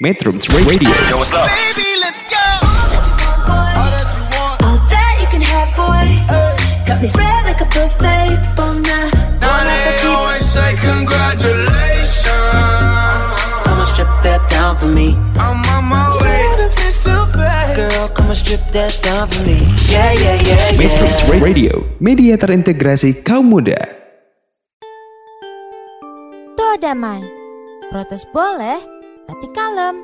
Metrums Radio. Yo, what's up? Baby, let's go. All that you can have, boy. Got me spread like a buffet all night. Now they always say congratulations. Come and strip that down for me. I'm on my way. Girl, come and strip that down for me. Yeah, yeah, yeah, Metrums yeah. Radio, media terintegrasi kaum muda. Toh damai. Protes boleh, tapi kalem.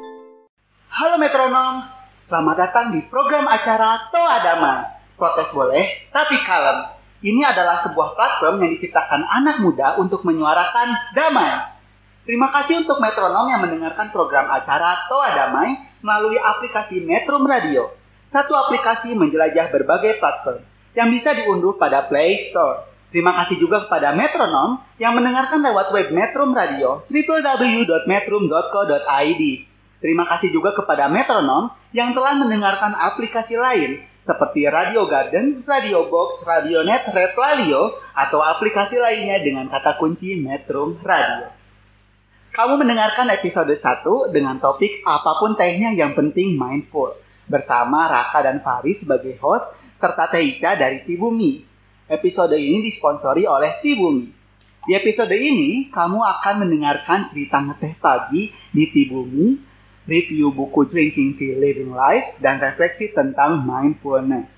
Halo metronom, selamat datang di program acara Toa Damai. Protes boleh, tapi kalem. Ini adalah sebuah platform yang diciptakan anak muda untuk menyuarakan damai. Terima kasih untuk metronom yang mendengarkan program acara Toa Damai melalui aplikasi Metrum Radio. Satu aplikasi menjelajah berbagai platform yang bisa diunduh pada Play Store. Terima kasih juga kepada metronom yang mendengarkan lewat web Metrum Radio www.metrum.co.id. Terima kasih juga kepada metronom yang telah mendengarkan aplikasi lain seperti Radio Garden, Radio Box, Radio Net, Replalio, atau aplikasi lainnya dengan kata kunci Metrum Radio. Kamu mendengarkan episode 1 dengan topik apa pun tehnya yang penting mindful bersama Raka dan Faris sebagai host serta Teica dari Tibumi. Episode ini disponsori oleh Tibumi. Di episode ini, kamu akan mendengarkan cerita ngeteh pagi di Tibumi, review buku Drinking Tea Living Life, dan refleksi tentang mindfulness.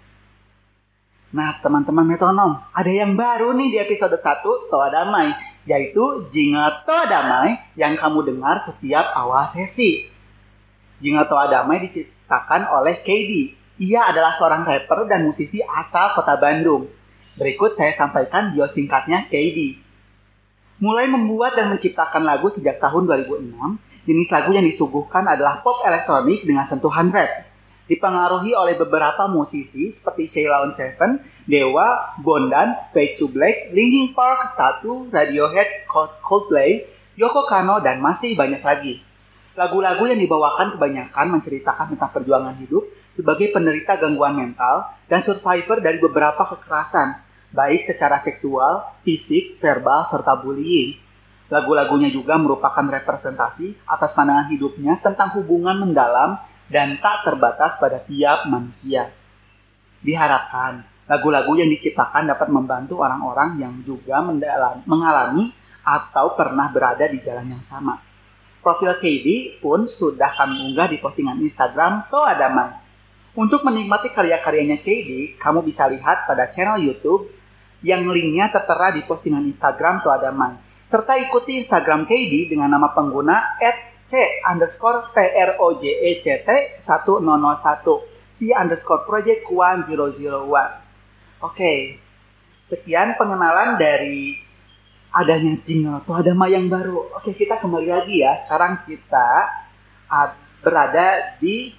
Nah, teman-teman metronom, ada yang baru nih di episode 1 Toa Damai, yaitu jingle Toa Damai yang kamu dengar setiap awal sesi. Jingle Toa Damai diciptakan oleh KD. Ia adalah seorang rapper dan musisi asal kota Bandung. Berikut saya sampaikan bio singkatnya KD. Mulai membuat dan menciptakan lagu sejak tahun 2006, jenis lagu yang disuguhkan adalah pop elektronik dengan sentuhan rap. Dipengaruhi oleh beberapa musisi seperti Sheila on Seven, Dewa, Bondan, Fade to Black, Linkin Park, Tattoo, Radiohead, Coldplay, Yoko Kano, dan masih banyak lagi. Lagu-lagu yang dibawakan kebanyakan menceritakan tentang perjuangan hidup sebagai penderita gangguan mental dan survivor dari beberapa kekerasan, baik secara seksual, fisik, verbal, serta bullying. Lagu-lagunya juga merupakan representasi atas pandangan hidupnya tentang hubungan mendalam dan tak terbatas pada tiap manusia. Diharapkan, lagu-lagu yang diciptakan dapat membantu orang-orang yang juga mendalam, mengalami atau pernah berada di jalan yang sama. Profil KD pun sudah kami unggah di postingan Instagram Toa Damai. Untuk menikmati karya-karyanya KD, kamu bisa lihat pada channel YouTube yang linknya tertera di postingan Instagram Toa Damai. Serta ikuti Instagram KD dengan nama pengguna C underscore PROJECT 1001 C underscore project 1001 Oke, sekian pengenalan dari adanya jingle Toa Damai yang baru. Oke, kita kembali lagi ya. Sekarang kita berada di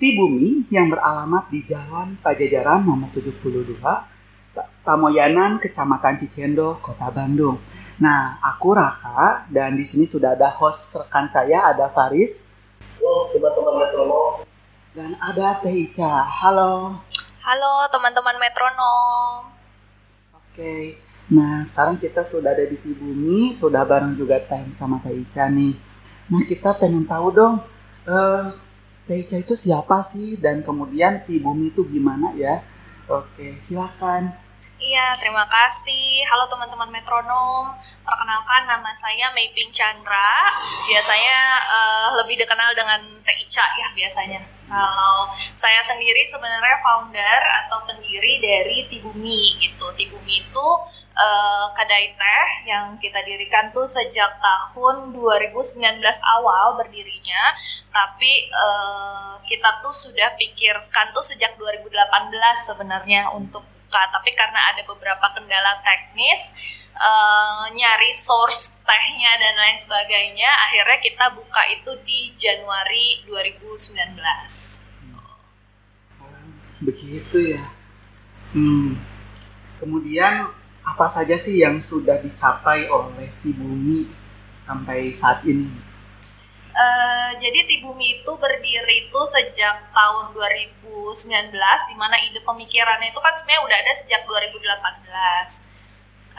Tibumi yang beralamat di Jalan Pajajaran nomor 72, Pamoyanan, Kecamatan Cicendo, Kota Bandung. Nah, aku Raka dan di sini sudah ada host rekan saya, ada Faris. Halo teman-teman metronom. Dan ada Teh Ica. Halo. Halo teman-teman metronom. Oke. Nah, sekarang kita sudah ada di Tibumi, sudah bareng juga Teh sama Teh Ica nih. Nah, kita pengen tahu dong, eh, Teh Ica itu siapa sih? Dan kemudian Tibumi itu gimana ya? Oke, silakan. Iya, terima kasih. Halo teman-teman metronom. Perkenalkan nama saya Meiping Chandra. Biasanya eh, lebih dikenal dengan Teh Ica ya biasanya. Kalau saya sendiri sebenarnya founder atau pendiri dari Tibumi gitu. Tibumi itu eh, kedai teh yang kita dirikan tuh sejak tahun 2019 awal berdirinya. Tapi eh, kita tuh sudah pikirkan tuh sejak 2018 sebenarnya untuk buka tapi karena ada beberapa kendala teknis uh, nyari source tehnya dan lain sebagainya akhirnya kita buka itu di Januari 2019 Begitu ya. Hmm. Kemudian apa saja sih yang sudah dicapai oleh Tibumi sampai saat ini? Uh, jadi Tibumi itu berdiri itu sejak tahun 2019 di mana ide pemikirannya itu kan sebenarnya udah ada sejak 2018.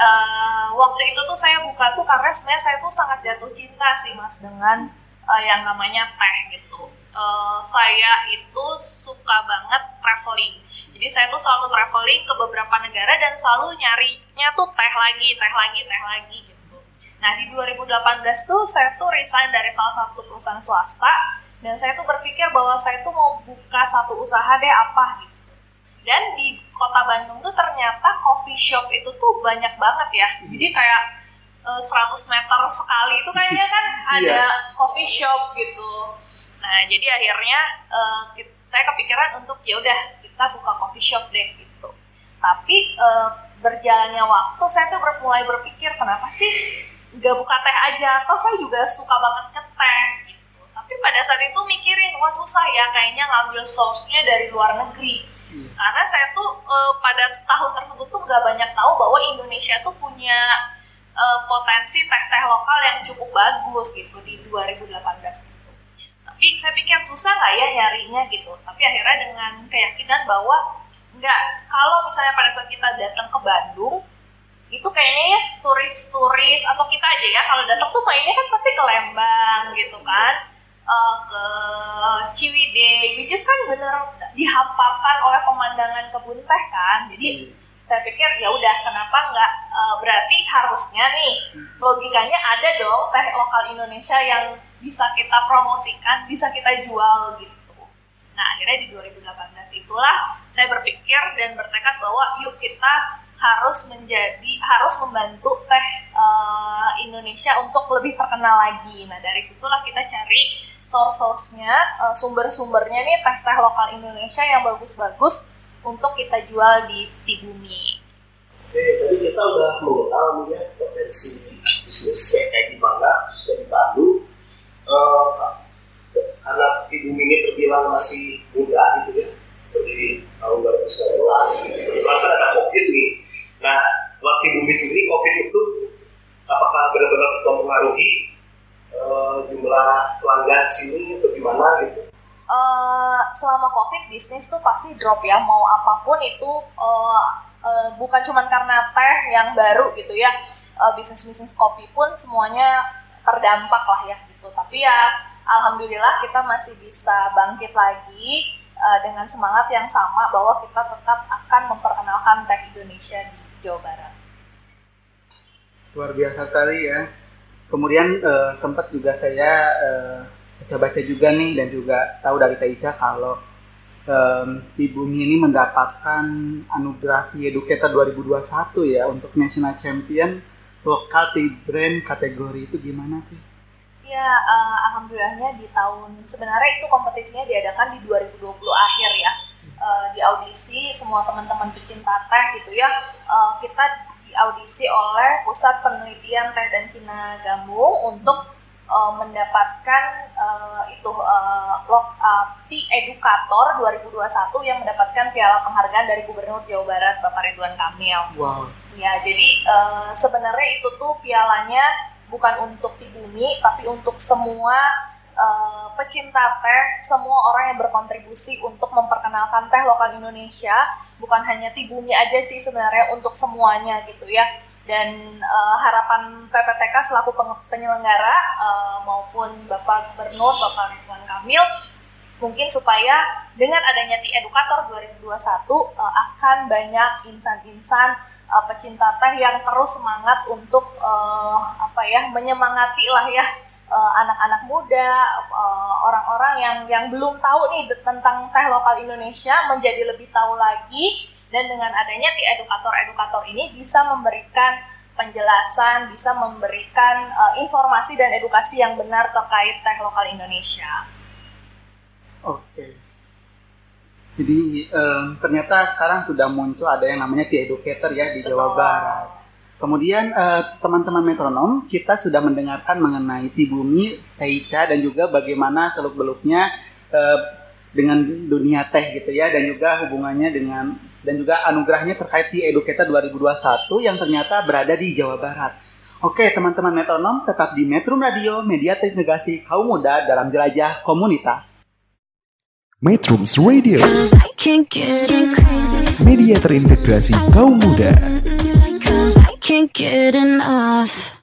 Uh, waktu itu tuh saya buka tuh karena sebenarnya saya tuh sangat jatuh cinta sih mas dengan eh, yang namanya teh gitu. Eh, saya itu suka banget traveling. Jadi saya tuh selalu traveling ke beberapa negara dan selalu nyarinya tuh teh lagi, teh lagi, teh lagi gitu. Nah di 2018 tuh saya tuh resign dari salah satu perusahaan swasta dan saya tuh berpikir bahwa saya tuh mau buka satu usaha deh apa gitu. Dan di kota Bandung tuh ternyata coffee shop itu tuh banyak banget ya. Jadi kayak eh, 100 meter sekali itu kayaknya kan ada coffee shop gitu. Nah, jadi akhirnya eh, saya kepikiran untuk ya udah kita buka coffee shop deh gitu. Tapi eh, berjalannya waktu saya tuh mulai berpikir kenapa sih nggak buka teh aja? Toh saya juga suka banget ke teh gitu. Tapi pada saat itu mikirin wah susah ya kayaknya ngambil source-nya dari luar negeri. Karena saya tuh eh, pada tahun tersebut tuh nggak banyak tahu bahwa Indonesia tuh punya eh, potensi teh-teh lokal yang cukup bagus gitu di 2018 itu. Tapi saya pikir susah nggak ya nyarinya gitu. Tapi akhirnya dengan keyakinan bahwa nggak kalau misalnya pada saat kita datang ke Bandung itu kayaknya ya turis-turis atau kita aja ya kalau datang tuh mainnya kan pasti ke Lembang gitu kan. Eh, ke Ciwidey which is kan bener dihamparkan oleh pemandangan kebun teh kan. Jadi saya pikir ya udah kenapa nggak eh, berarti harusnya nih logikanya ada dong teh lokal Indonesia yang bisa kita promosikan bisa kita jual gitu. Nah akhirnya di 2018 itulah saya berpikir dan bertekad bahwa yuk kita harus menjadi harus membantu teh eh, Indonesia untuk lebih terkenal lagi. Nah dari situlah kita cari source-source-nya, eh, sumber-sumbernya nih teh-teh lokal Indonesia yang bagus-bagus untuk kita jual di Tibumi. Oke, tadi kita udah mengenal ya potensi bisnisnya kayak gimana, khususnya di Bandung. Eh, karena ibu ini terbilang masih muda gitu ya, berdiri tahun 2019, gitu. Kebetulan kan ada COVID nih. Nah, waktu bumi sendiri COVID itu apakah benar-benar mempengaruhi eh, jumlah pelanggan sini atau gimana gitu? eh selama covid bisnis tuh pasti drop ya. Mau apa pun itu eh, eh, bukan cuma karena teh yang baru gitu ya. Eh, bisnis bisnis kopi pun semuanya terdampak lah ya gitu. Tapi ya alhamdulillah kita masih bisa bangkit lagi eh, dengan semangat yang sama bahwa kita tetap akan memperkenalkan teh Indonesia di Jawa Barat. Luar biasa sekali ya. Kemudian eh, sempat juga saya eh, baca-baca juga nih dan juga tahu dari Teh Ica kalau em, Ibu ini mendapatkan anugerah Tea Educator 2021 ya untuk National Champion Local Tea Brand kategori itu gimana sih? Ya, eh, alhamdulillahnya di tahun sebenarnya itu kompetisinya diadakan di 2020 akhir ya. Eh, di audisi semua teman-teman pecinta teh gitu ya. Eh, kita diaudisi oleh Pusat Penelitian Teh dan Kina Gambung untuk eh, mendapatkan eh, itu lok, eh, Tea Educator 2021 yang mendapatkan piala penghargaan dari Gubernur Jawa Barat Bapak Ridwan Kamil. Wow. Ya, jadi eh, sebenarnya itu tuh pialanya bukan untuk di bumi, tapi untuk semua eh, pecinta teh, semua orang yang berkontribusi untuk memperkenalkan teh lokal Indonesia, bukan hanya di bumi aja sih sebenarnya untuk semuanya gitu ya. Dan eh, harapan PPTK selaku penyelenggara eh, maupun Bapak Gubernur, Bapak Ridwan Kamil mungkin supaya dengan adanya Tea Educator 2021 eh, akan banyak insan-insan uh, pecinta teh yang terus semangat untuk uh, apa ya menyemangati lah ya uh, anak-anak muda uh, orang-orang yang yang belum tahu nih tentang teh lokal Indonesia menjadi lebih tahu lagi dan dengan adanya ti edukator-edukator ini bisa memberikan penjelasan bisa memberikan uh, informasi dan edukasi yang benar terkait teh lokal Indonesia. Oke. Jadi em, ternyata sekarang sudah muncul ada yang namanya Tea Educator ya di Jawa Betul. Barat. Kemudian eh, teman-teman metronom kita sudah mendengarkan mengenai Tibumi, Teica dan juga bagaimana seluk-beluknya eh, dengan dunia teh gitu ya dan juga hubungannya dengan dan juga anugerahnya terkait Tea Educator 2021 yang ternyata berada di Jawa Barat. Oke teman-teman metronom tetap di Metro Radio Media Integrasi Kaum Muda dalam jelajah komunitas. Metrums Radio, media terintegrasi kaum muda. Can't get enough.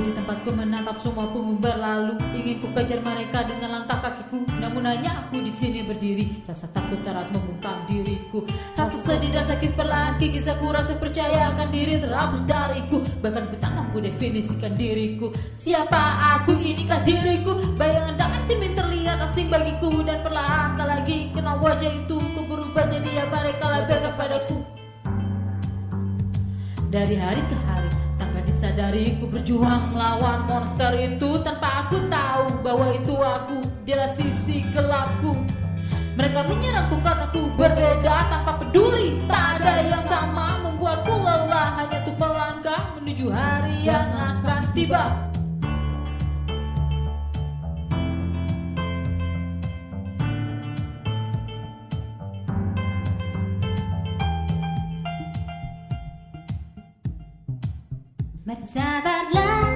Di tempatku menatap semua pengumbar lalu Ingin ku kejar mereka dengan langkah kakiku. Namun hanya aku di sini berdiri. Rasa takut erat membungkam diriku. Rasa sedih dan sakit perlahan kikis aku rasa percaya akan diri terhapus dariku. Bahkan ku tak mampu definisikan diriku. Siapa aku? Inikah diriku? Bayangan dalam cermin terlihat asing bagiku. Dan perlahan tak lagi kenal wajah itu. Ku berubah jadi yang mereka labelkan padaku. Dari hari ke hari disadari ku berjuang melawan monster itu tanpa aku tahu bahwa itu aku. Adalah sisi gelapku mereka menyerangku karena ku berbeda. Tanpa peduli tak ada yang sama membuatku lelah. Hanya untuk melangkah menuju hari yang akan tiba Bersabarlah akan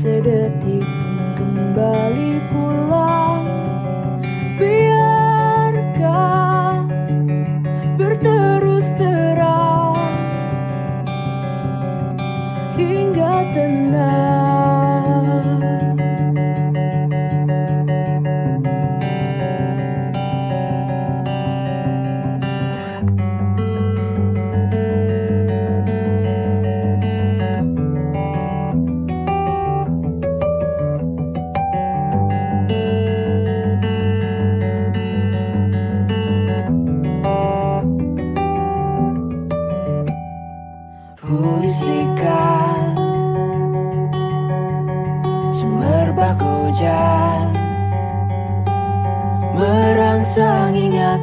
Sedetik pun kembali pulang. Biarkan berterus terang. Hingga tenang.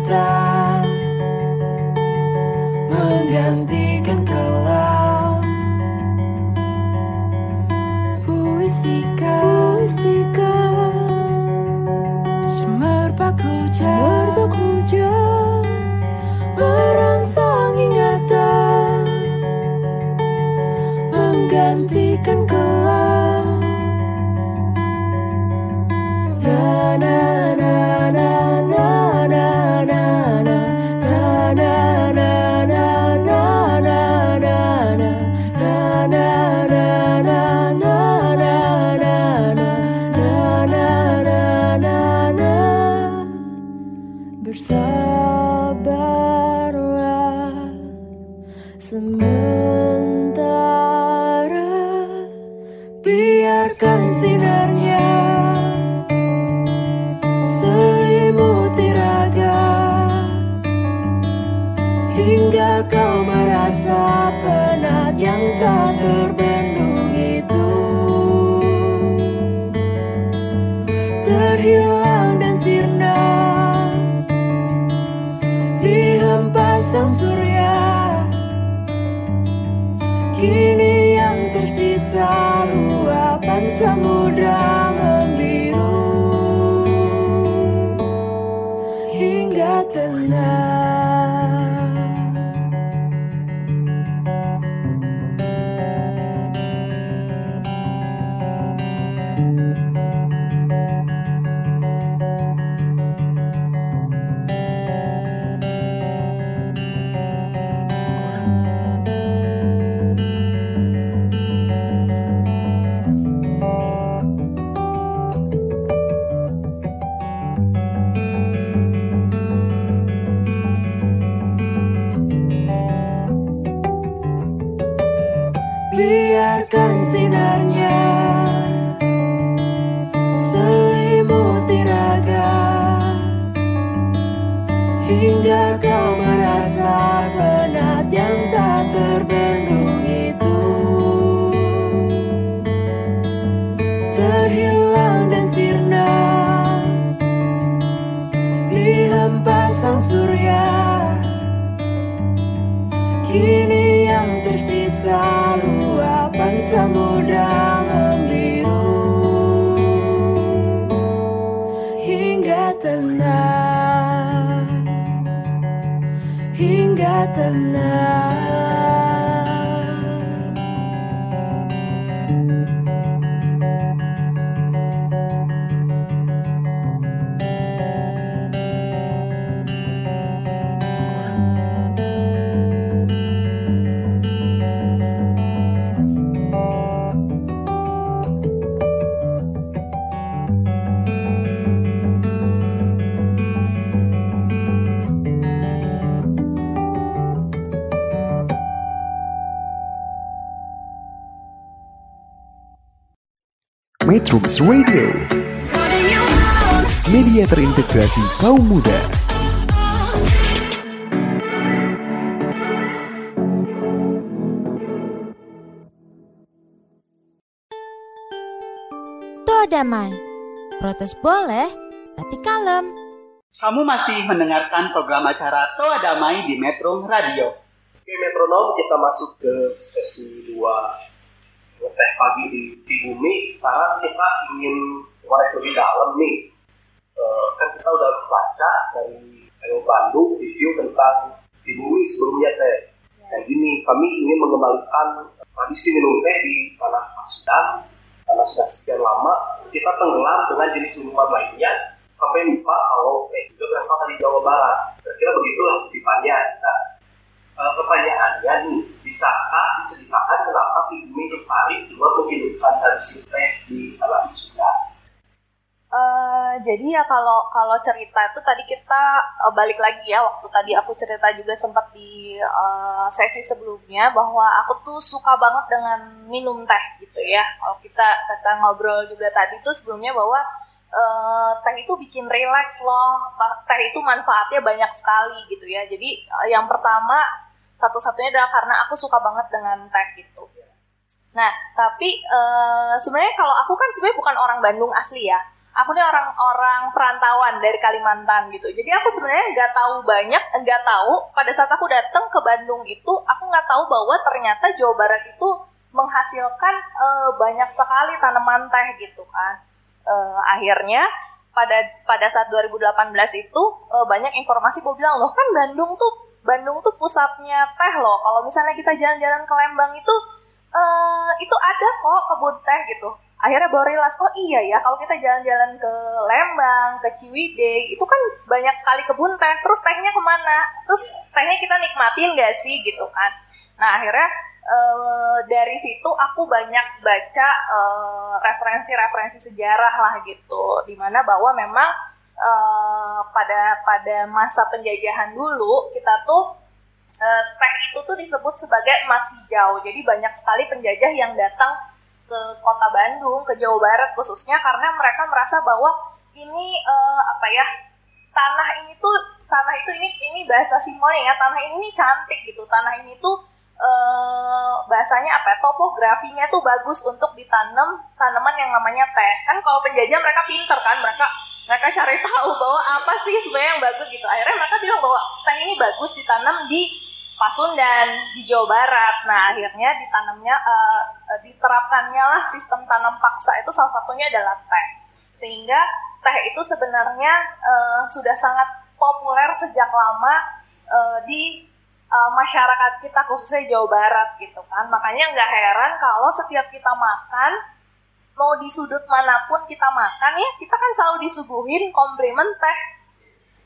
да. Hempasan surya. Kini yang tersisa luapan samudra membiru. Hingga tenang Metrums Radio, media terintegrasi kaum muda. Toh damai. Protes boleh, tapi kalem. Kamu masih mendengarkan program acara Toa Damai di Metro Radio. Oke metronom kita masuk ke sesi 2 teh pagi di, di bumi. Sekarang kita ingin ngorek lebih dalam nih. Eh, kan kita udah baca dari Ayo Bandung review tentang di bumi sebelumnya teh. Kayak gini, kami ingin mengembalikan tradisi minum teh di tanah Pasundan karena sudah sekian lama kita tenggelam dengan jenis minuman lainnya sampai lupa kalau teh juga berasal dari Jawa Barat. Kira-kira begitulah kutipannya. Nah, Eh, pertanyaannya nih, bisakah diceritakan kenapa Pigmi tertarik juga menghidupkan tradisi teh di tanah Sunda? Eh, jadi ya kalau kalau cerita itu tadi kita eh, balik lagi ya waktu tadi aku cerita juga sempat di eh, sesi sebelumnya bahwa aku tuh suka banget dengan minum teh gitu ya. Kalau kita kita ngobrol juga tadi tuh sebelumnya bahwa eh, teh itu bikin relax loh. Teh itu manfaatnya banyak sekali gitu ya. Jadi eh, yang pertama satu-satunya adalah karena aku suka banget dengan teh gitu. Nah, tapi eh, sebenarnya kalau aku kan sebenarnya bukan orang Bandung asli ya aku nih orang-orang perantauan dari Kalimantan gitu. Jadi aku sebenarnya nggak tahu banyak, nggak tahu pada saat aku datang ke Bandung itu, aku nggak tahu bahwa ternyata Jawa Barat itu menghasilkan eh, banyak sekali tanaman teh gitu kan. Eh, akhirnya pada pada saat 2018 itu eh, banyak informasi gue bilang loh kan Bandung tuh Bandung tuh pusatnya teh loh. Kalau misalnya kita jalan-jalan ke Lembang itu eh itu ada kok kebun teh gitu. Akhirnya baru realize, oh iya ya kalau kita jalan-jalan ke Lembang, ke Ciwidey, itu kan banyak sekali kebun teh. Terus tehnya ke mana? Terus tehnya kita nikmatin gak sih gitu kan? Nah akhirnya eh, dari situ aku banyak baca eh, referensi-referensi sejarah lah gitu, di mana bahwa memang eh, pada pada masa penjajahan dulu kita tuh eh, teh itu tuh disebut sebagai emas hijau. Jadi banyak sekali penjajah yang datang ke kota Bandung, ke Jawa Barat khususnya karena mereka merasa bahwa ini eh, apa ya tanah ini tuh tanah itu ini ini bahasa Simone ya tanah ini cantik gitu tanah ini tuh eh, bahasanya apa ya, topografinya tuh bagus untuk ditanam tanaman yang namanya teh kan kalau penjajah mereka pinter kan mereka mereka cari tahu bahwa apa sih sebenarnya yang bagus gitu akhirnya mereka bilang bahwa teh ini bagus ditanam di Pasundan di Jawa Barat. Nah akhirnya ditanamnya eh, diterapkannya lah sistem tanam paksa itu salah satunya adalah teh. Sehingga teh itu sebenarnya eh, sudah sangat populer sejak lama eh, di eh, masyarakat kita khususnya Jawa Barat gitu kan. Makanya nggak heran kalau setiap kita makan mau di sudut mana pun kita makan ya kita kan selalu disuguhin komplimen teh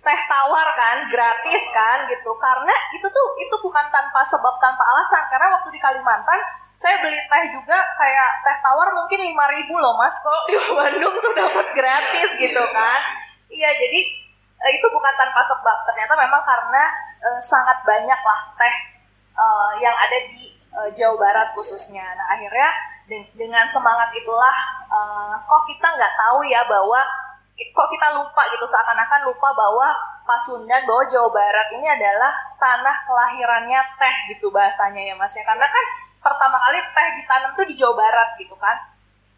teh tawar kan gratis kan gitu. Karena itu tuh itu bukan tanpa sebab tanpa alasan. Karena waktu di Kalimantan saya beli teh juga kayak teh tawar mungkin 5000 loh mas. Kok di Bandung tuh dapat gratis gitu kan. Iya jadi eh, itu bukan tanpa sebab. Ternyata memang karena eh, sangat banyak lah teh eh, yang ada di eh, Jawa Barat khususnya. Nah akhirnya dengan semangat itulah eh, kok kita nggak tahu ya bahwa kok kita lupa gitu seakan-akan lupa bahwa Pasundan bahwa Jawa Barat ini adalah tanah kelahirannya teh gitu bahasanya ya Mas ya. Karena kan pertama kali teh ditanam tuh di Jawa Barat gitu kan.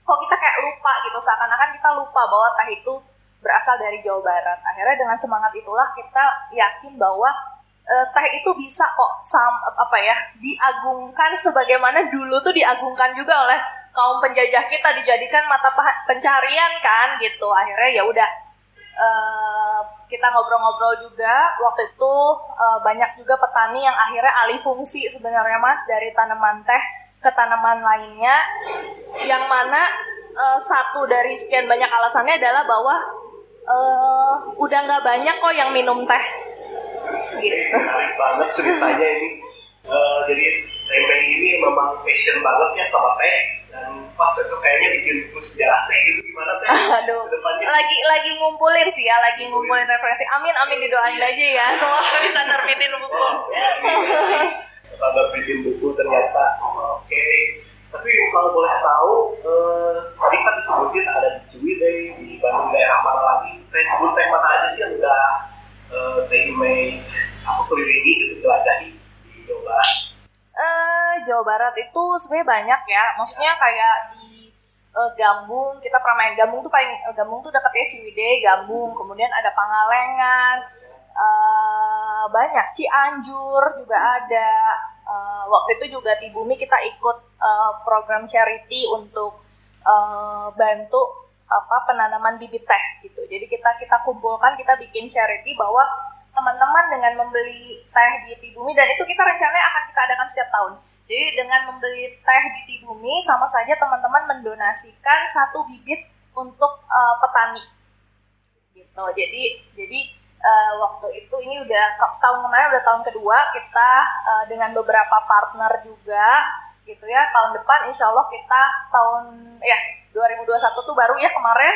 Kok kita kayak lupa gitu seakan-akan kita lupa bahwa teh itu berasal dari Jawa Barat. Akhirnya dengan semangat itulah kita yakin bahwa eh, teh itu bisa kok sam, apa ya diagungkan sebagaimana dulu tuh diagungkan juga oleh kaum penjajah kita dijadikan mata pencarian kan gitu. Akhirnya ya udah eh, kita ngobrol-ngobrol juga. Waktu itu eh, banyak juga petani yang akhirnya alih fungsi sebenarnya mas dari tanaman teh ke tanaman lainnya. Yang mana eh, satu dari sekian banyak alasannya adalah bahwa eh, udah nggak banyak kok yang minum teh gitu. Menarik banget ceritanya ini. Eh, jadi tempe ini memang passion banget ya sama teh. Dan wah cocok kayaknya bikin buku sejarah teh gitu. Gimana teh? Aduh, Ke depannya. lagi lagi ngumpulin sih ya, lagi ngumpulin. referensi. Amin amin didoain aja ya, semoga bisa nerbitin buku. Tanda bikin buku ternyata. Oke. Tapi kalau boleh tahu eh, tadi kan disebutin ada di Ciwidey di Bandung daerah mana lagi? Teh kebun teh mana aja sih yang udah eh, Imei apa gitu jelajahi di Jawa Barat. Eh Jawa Barat itu sebenarnya banyak ya, maksudnya kayak di eh, Gambung, kita pernah main. Gambung tuh paling eh, Gambung tuh dekatnya Ciwidey, Gambung, kemudian ada Pangalengan, eh banyak. Cianjur juga ada. Eh, waktu itu juga di Bumi kita ikut eh, program charity untuk eh, bantu apa penanaman bibit teh gitu. Jadi kita kita kumpulkan, kita bikin charity bahwa teman-teman dengan membeli teh di Tibumi dan itu kita rencananya akan kita adakan setiap tahun. Jadi dengan membeli teh di Tibumi sama saja teman-teman mendonasikan satu bibit untuk eh, petani. Gitu. Jadi jadi eh, waktu itu ini udah tahun kemarin udah tahun kedua kita eh, dengan beberapa partner juga gitu ya. Tahun depan insya Allah kita tahun ya 2021 tuh baru ya kemarin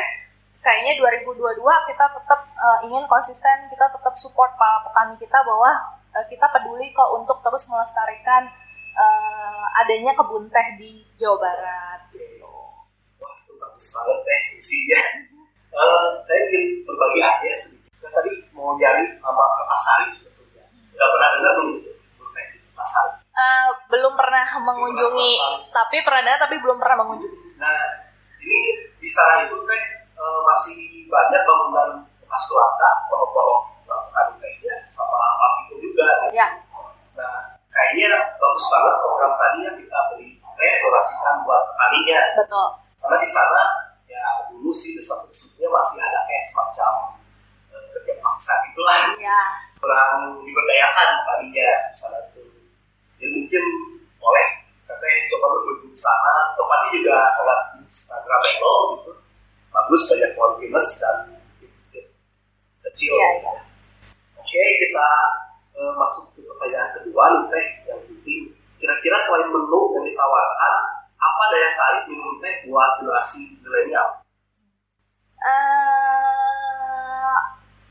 kayaknya 2022 kita tetap eh, ingin konsisten kita tetap support para petani kita bahwa eh, kita peduli kok untuk terus melestarikan eh, adanya kebun teh di Jawa Barat gitu. Wah, bagus banget teh isinya. Eh, saya ingin berbagi aja sedikit. Saya tadi mau nyari nama Kertasari sebetulnya. Udah pernah dengar belum itu? Teh Kertasari. Eh, belum pernah mengunjungi tapi pernah tapi belum pernah mengunjungi. Nah, ini di sana itu teh eh, masih banyak bangunan bekas Belanda, kolong-kolong melakukan lainnya sama Papiku juga. Ya. Nah, kayaknya bagus banget program tadi yang kita beri redorasikan buat petaninya. Betul. Karena di sana ya dulu sih desas-desusnya masih ada kayak semacam eh, kerja paksa gitulah Ya. kurang diberdayakan petaninya di sana Jadi mungkin boleh katanya coba berkunjung ke sana. Tempatnya juga sangat instagramable gitu. Bagus banyak pohon pinus dan kecil. Iya, iya. Oke, kita eh, masuk ke pertanyaan kedua nih teh yang penting. Kira-kira selain menu yang ditawarkan, apa daya tarik minum teh buat generasi milenial? eh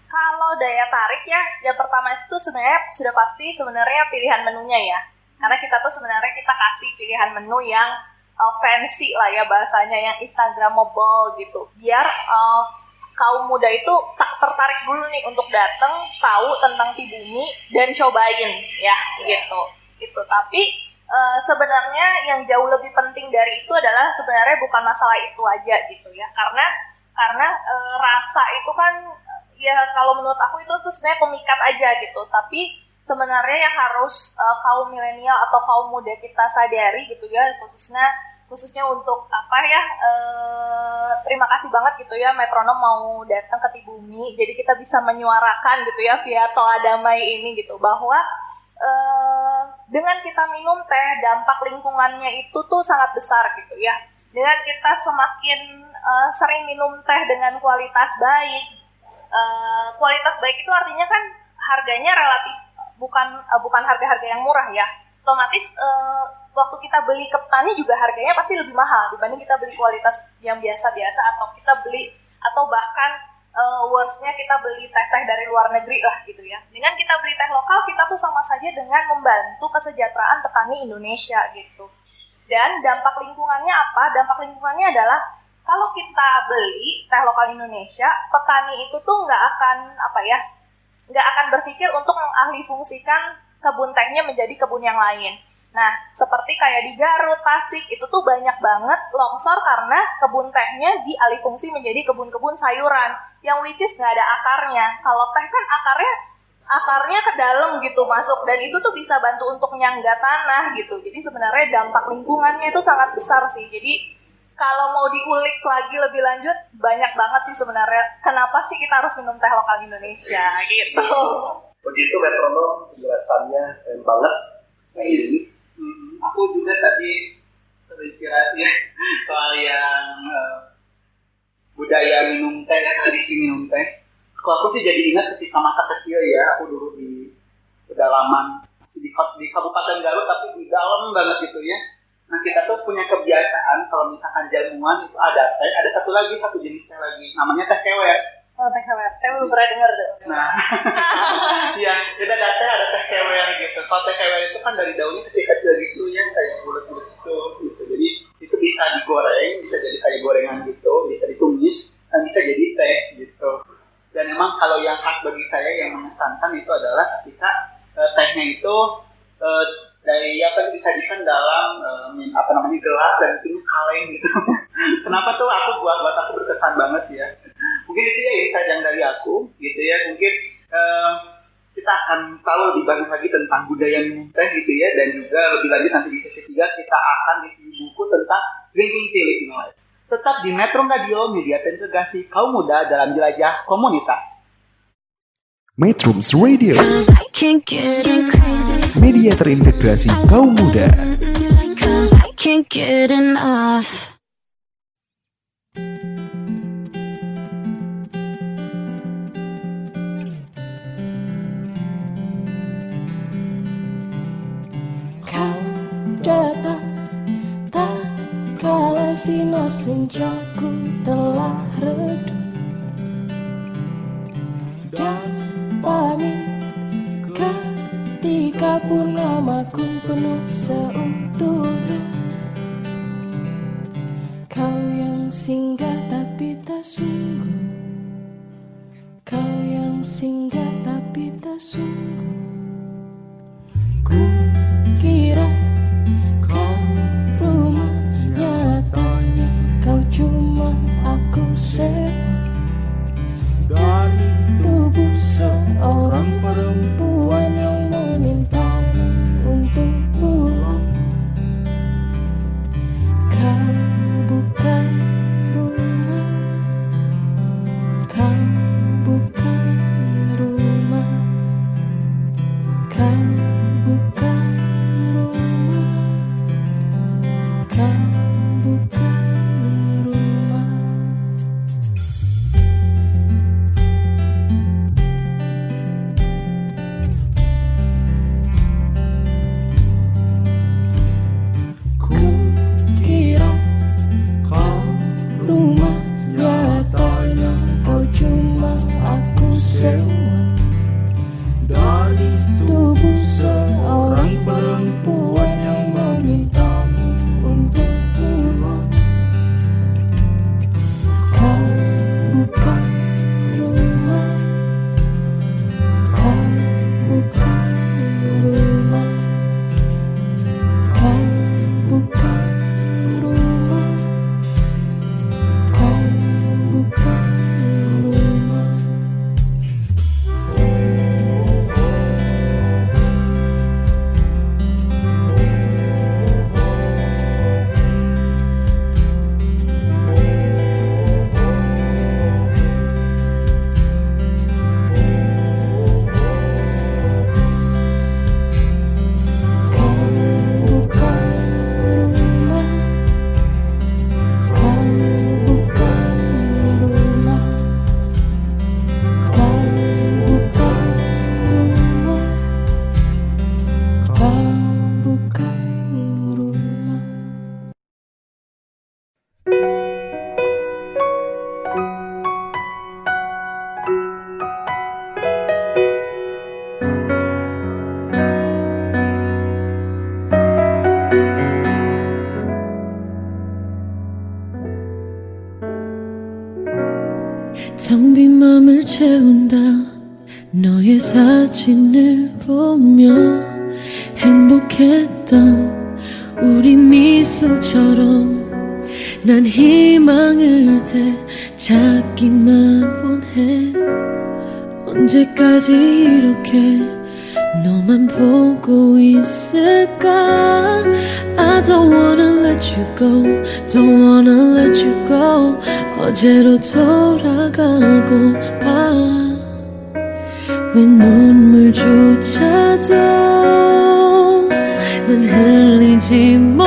kalau daya tarik ya, yang pertama itu sebenarnya sudah pasti sebenarnya pilihan menunya ya. Karena kita tuh sebenarnya kita kasih pilihan menu yang uh, fancy lah ya bahasanya, yang instagramable gitu. Biar uh, kaum muda itu tak tertarik dulu nih untuk datang tahu tentang Tibumi dan cobain ya gitu. Itu tapi eh, sebenarnya yang jauh lebih penting dari itu adalah sebenarnya bukan masalah itu aja gitu ya. Karena karena eh, rasa itu kan ya kalau menurut aku itu tuh sebenarnya pemikat aja gitu tapi sebenarnya yang harus eh, kaum milenial atau kaum muda kita sadari gitu ya khususnya khususnya untuk apa ya eh, terima kasih banget gitu ya metronom mau datang ke Tibumi jadi kita bisa menyuarakan gitu ya via Toa Damai ini gitu bahwa eh, dengan kita minum teh dampak lingkungannya itu tuh sangat besar gitu ya dengan kita semakin eh, sering minum teh dengan kualitas baik eh, kualitas baik itu artinya kan harganya relatif bukan eh, bukan harga-harga yang murah ya. Otomatis eh, waktu kita beli ke petani juga harganya pasti lebih mahal dibanding kita beli kualitas yang biasa-biasa atau kita beli atau bahkan eh, worstnya kita beli teh-teh dari luar negeri lah gitu ya. Dengan kita beli teh lokal kita tuh sama saja dengan membantu kesejahteraan petani Indonesia gitu. Dan dampak lingkungannya apa? Dampak lingkungannya adalah kalau kita beli teh lokal Indonesia petani itu tuh nggak akan apa ya nggak akan berpikir untuk mengalih fungsikan kebun tehnya menjadi kebun yang lain. Nah, seperti kayak di Garut, Tasik, itu tuh banyak banget longsor karena kebun tehnya dialih fungsi menjadi kebun-kebun sayuran, yang which is nggak ada akarnya. Kalau teh kan akarnya akarnya ke dalam gitu masuk dan itu tuh bisa bantu untuk nyangga tanah gitu. Jadi sebenarnya dampak lingkungannya itu sangat besar sih. Jadi kalau mau diulik lagi lebih lanjut banyak banget sih sebenarnya kenapa sih kita harus minum teh lokal Indonesia gitu. Begitu metronom penjelasannya keren banget. Nah, ini Hmm, aku juga tadi terinspirasi soal yang eh, budaya minum teh, ya, tradisi minum teh. Kalau aku sih jadi ingat ketika masa kecil ya, aku dulu di pedalaman masih di, di Kabupaten Garut tapi di dalam banget gitu ya. Nah kita tuh punya kebiasaan kalau misalkan jamuan itu ada teh, ada satu lagi satu jenis teh lagi, namanya teh kewer. Oh, teh kewer. Saya belum pernah dengar tuh. Nah, iya, kita ada teh, ada teh kewer gitu. Kalau teh kewer itu kan dari daunnya kecil-kecil gitu ya, kayak bulat-bulat gitu, gitu. Jadi itu bisa digoreng, bisa jadi kayak gorengan gitu, bisa ditumis, dan bisa jadi teh gitu. Dan memang kalau yang khas bagi saya yang mengesankan itu adalah ketika eh, tehnya itu eh, dari apa disajikan dalam min- apa namanya gelas dan itu kaleng gitu. Kenapa tuh aku buat buat aku berkesan banget ya. Mungkin itu ya insight yang dari aku gitu ya. Mungkin eh, kita akan tahu lebih banyak lagi tentang budaya minum teh gitu ya dan juga lebih lanjut nanti di sesi 3 kita akan review buku tentang drinking tea living life. Tetap di Metro Radio Media Integrasi Kaum Muda dalam Jelajah Komunitas. Metrums Radio, Media terintegrasi kaum muda. Kau datang tak kala sinar senjaku telah redup dan pamit jika pun penuh seutuhnya Kau yang singgah tapi tak sungguh. Kau yang singgah tapi tak sungguh. Ku kira kau rumah Nyatanya kau cuma aku sewa Dari tubuh seorang perempuan 끝까지 이렇게 너만 보고 있을까 I don't wanna let you go Don't wanna let you go 어제로 돌아가고 봐왜 눈물조차도 난 흘리지 마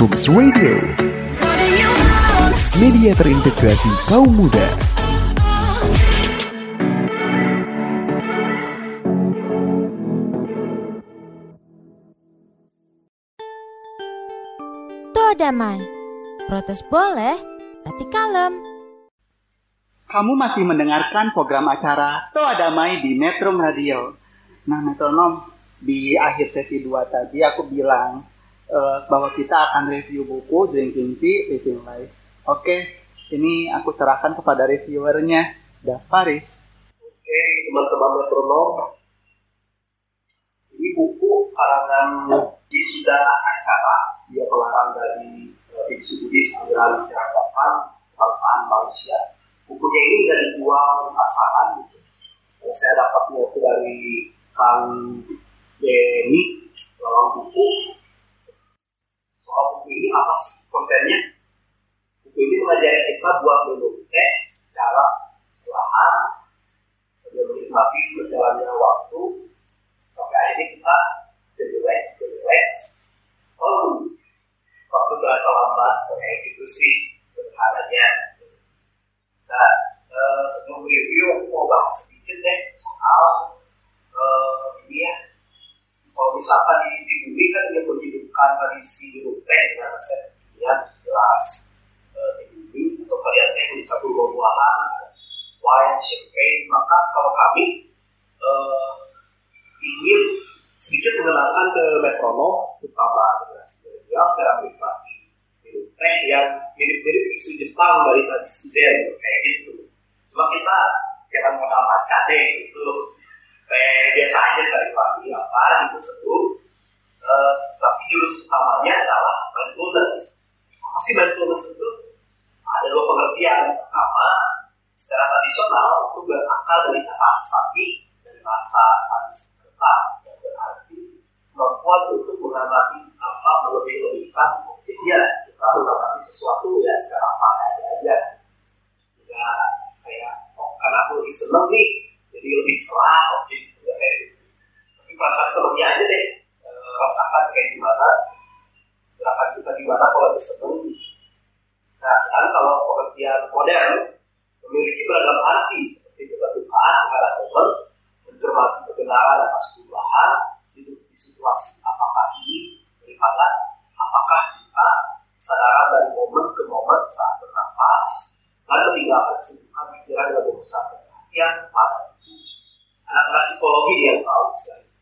Metrums Radio, media terintegrasi kaum muda. Toa damai. Protes boleh, tapi kalem. Kamu masih mendengarkan program acara Toa Damai di Metro Radio. Nah, metronom, di akhir sesi 2 tadi aku bilang eh, bahwa kita akan review buku Drinking Tea Living Life. Oke, ini aku serahkan kepada reviewernya, Davaris. Oke, teman-teman metronom. Ini buku karangan wisuda acara dia pelarang dari eh, Biksu Buddhis aliran peradaban kebangsaan Malaysia. Bukunya ini nggak dijual di pasaran gitu. Saya dapatnya dari Kang Denny lawang buku. Soal buku ini apa sih kontennya? Buku ini mengajari kita buat teh secara perlahan sambil menikmati berjalannya waktu sampai akhirnya kita relax, relax. Oh, waktu terasa lambat kayak gitu sih sederhananya. Nah, eh, sebelum review mau bahas sedikit deh soal eh, ini ya. Kalau misalkan di, di bumi kan dia menghidupkan tradisi teh dengan resep pilihan segelas eh, di bumi atau varian teh yang satu buah-buahan, wine, champagne. Maka kalau kami eh, ingin sedikit mengenalkan ke metronom, terutama generasi milenial, cara menikmati minum yang mirip-mirip isu Jepang dari tradisi Zen kayak gitu. Cuma kita jangan modal baca deh itu kayak biasa aja sehari pagi apa gitu seduh. Eh, tapi jurus utamanya adalah mindfulness. Apa sih mindfulness itu? Ada dua pengertian. Pertama, secara tradisional itu berakar dari kata sapi dari bahasa Sanskerta yang berarti kemampuan untuk mengamati apa melebih-lebihkan objeknya kita mengamati sesuatu ya secara apa adanya aja nggak kayak oh karena aku lebih seneng nih jadi lebih cerah ya kayak gitu tapi perasaan senengnya aja deh. Eh, rasakan kayak gimana gerakan kita gimana kalau lagi nah sekarang kalau pengertian modern memiliki beragam arti seperti keterbukaan terhadap momen mencermati kebenaran atas perubahan hidup di situasi apakah ini daripada apakah kita kesadaran dari momen ke momen saat bernafas dan meninggalkan kesibukan pikiran dengan berusaha perhatian pada anak-anak psikologi yang tahu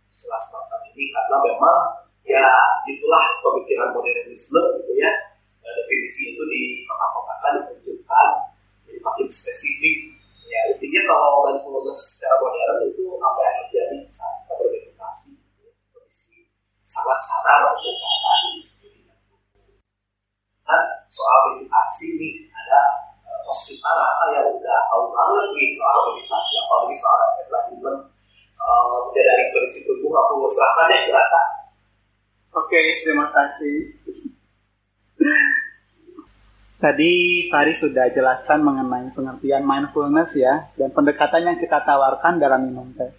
istilah semacam ini karena memang ya itulah pemikiran modernisme gitu ya. Dan definisi itu di kotak-kotakan ditunjukkan jadi makin spesifik. Ya intinya kalau mindfulness secara modern itu apa yang terjadi saat kita bermeditasi kondisi sangat sadar untuk diri sendiri. Nah soal meditasi nih ada kita Raka yang udah tahu banget nih soal meditasi apalagi soal enlightenment soal menyadari kondisi tubuh aku serahkan deh ke Raka Oke, terima kasih. Tadi Fari sudah jelaskan mengenai pengertian mindfulness ya, dan pendekatan yang kita tawarkan dalam minum teh.